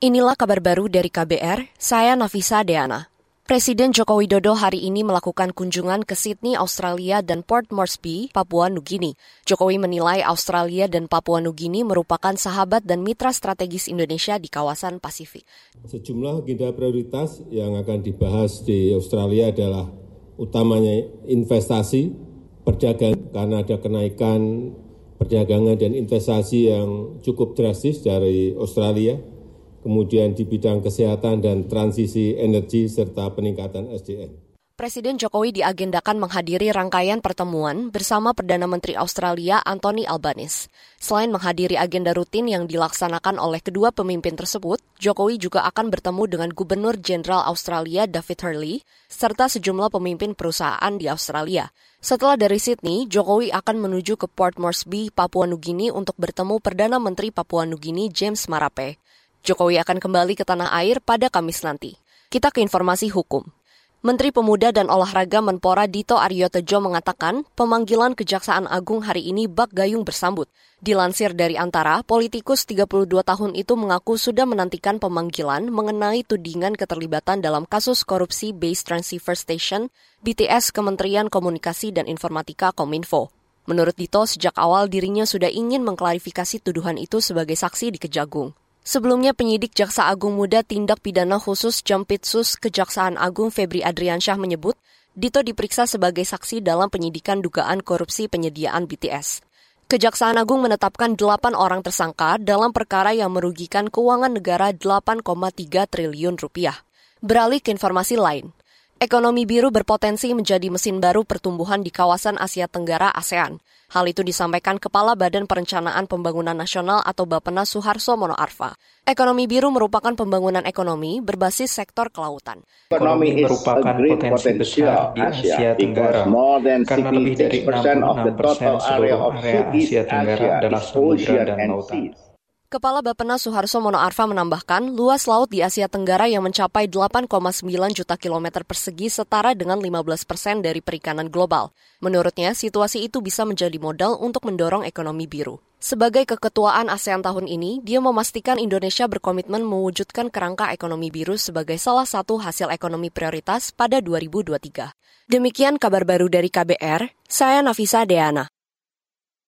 Inilah kabar baru dari KBR, saya Nafisa Deana. Presiden Joko Widodo hari ini melakukan kunjungan ke Sydney, Australia dan Port Moresby, Papua Nugini. Jokowi menilai Australia dan Papua Nugini merupakan sahabat dan mitra strategis Indonesia di kawasan Pasifik. Sejumlah agenda prioritas yang akan dibahas di Australia adalah utamanya investasi, perdagangan, karena ada kenaikan perdagangan dan investasi yang cukup drastis dari Australia, kemudian di bidang kesehatan dan transisi energi serta peningkatan SDM. Presiden Jokowi diagendakan menghadiri rangkaian pertemuan bersama Perdana Menteri Australia Anthony Albanese. Selain menghadiri agenda rutin yang dilaksanakan oleh kedua pemimpin tersebut, Jokowi juga akan bertemu dengan Gubernur Jenderal Australia David Hurley serta sejumlah pemimpin perusahaan di Australia. Setelah dari Sydney, Jokowi akan menuju ke Port Moresby, Papua Nugini untuk bertemu Perdana Menteri Papua Nugini James Marape. Jokowi akan kembali ke tanah air pada Kamis nanti. Kita ke informasi hukum. Menteri Pemuda dan Olahraga Menpora Dito Aryo Tejo mengatakan pemanggilan Kejaksaan Agung hari ini bak gayung bersambut. Dilansir dari antara, politikus 32 tahun itu mengaku sudah menantikan pemanggilan mengenai tudingan keterlibatan dalam kasus korupsi Base Transceiver Station BTS Kementerian Komunikasi dan Informatika Kominfo. Menurut Dito, sejak awal dirinya sudah ingin mengklarifikasi tuduhan itu sebagai saksi di Kejagung. Sebelumnya penyidik Jaksa Agung Muda Tindak Pidana Khusus Jampitsus Kejaksaan Agung Febri Adriansyah menyebut, Dito diperiksa sebagai saksi dalam penyidikan dugaan korupsi penyediaan BTS. Kejaksaan Agung menetapkan delapan orang tersangka dalam perkara yang merugikan keuangan negara 8,3 triliun rupiah. Beralih ke informasi lain, Ekonomi biru berpotensi menjadi mesin baru pertumbuhan di kawasan Asia Tenggara ASEAN. Hal itu disampaikan Kepala Badan Perencanaan Pembangunan Nasional atau Bappenas Suharso Mono Arfa. Ekonomi biru merupakan pembangunan ekonomi berbasis sektor kelautan. Ekonomi merupakan potensi besar di Asia Tenggara karena lebih dari 66 persen seluruh area Asia Tenggara adalah samudra dan lautan. Kepala Bappenas Suharso Mono Arfa menambahkan, luas laut di Asia Tenggara yang mencapai 8,9 juta kilometer persegi setara dengan 15 persen dari perikanan global. Menurutnya, situasi itu bisa menjadi modal untuk mendorong ekonomi biru. Sebagai keketuaan ASEAN tahun ini, dia memastikan Indonesia berkomitmen mewujudkan kerangka ekonomi biru sebagai salah satu hasil ekonomi prioritas pada 2023. Demikian kabar baru dari KBR, saya Nafisa Deana.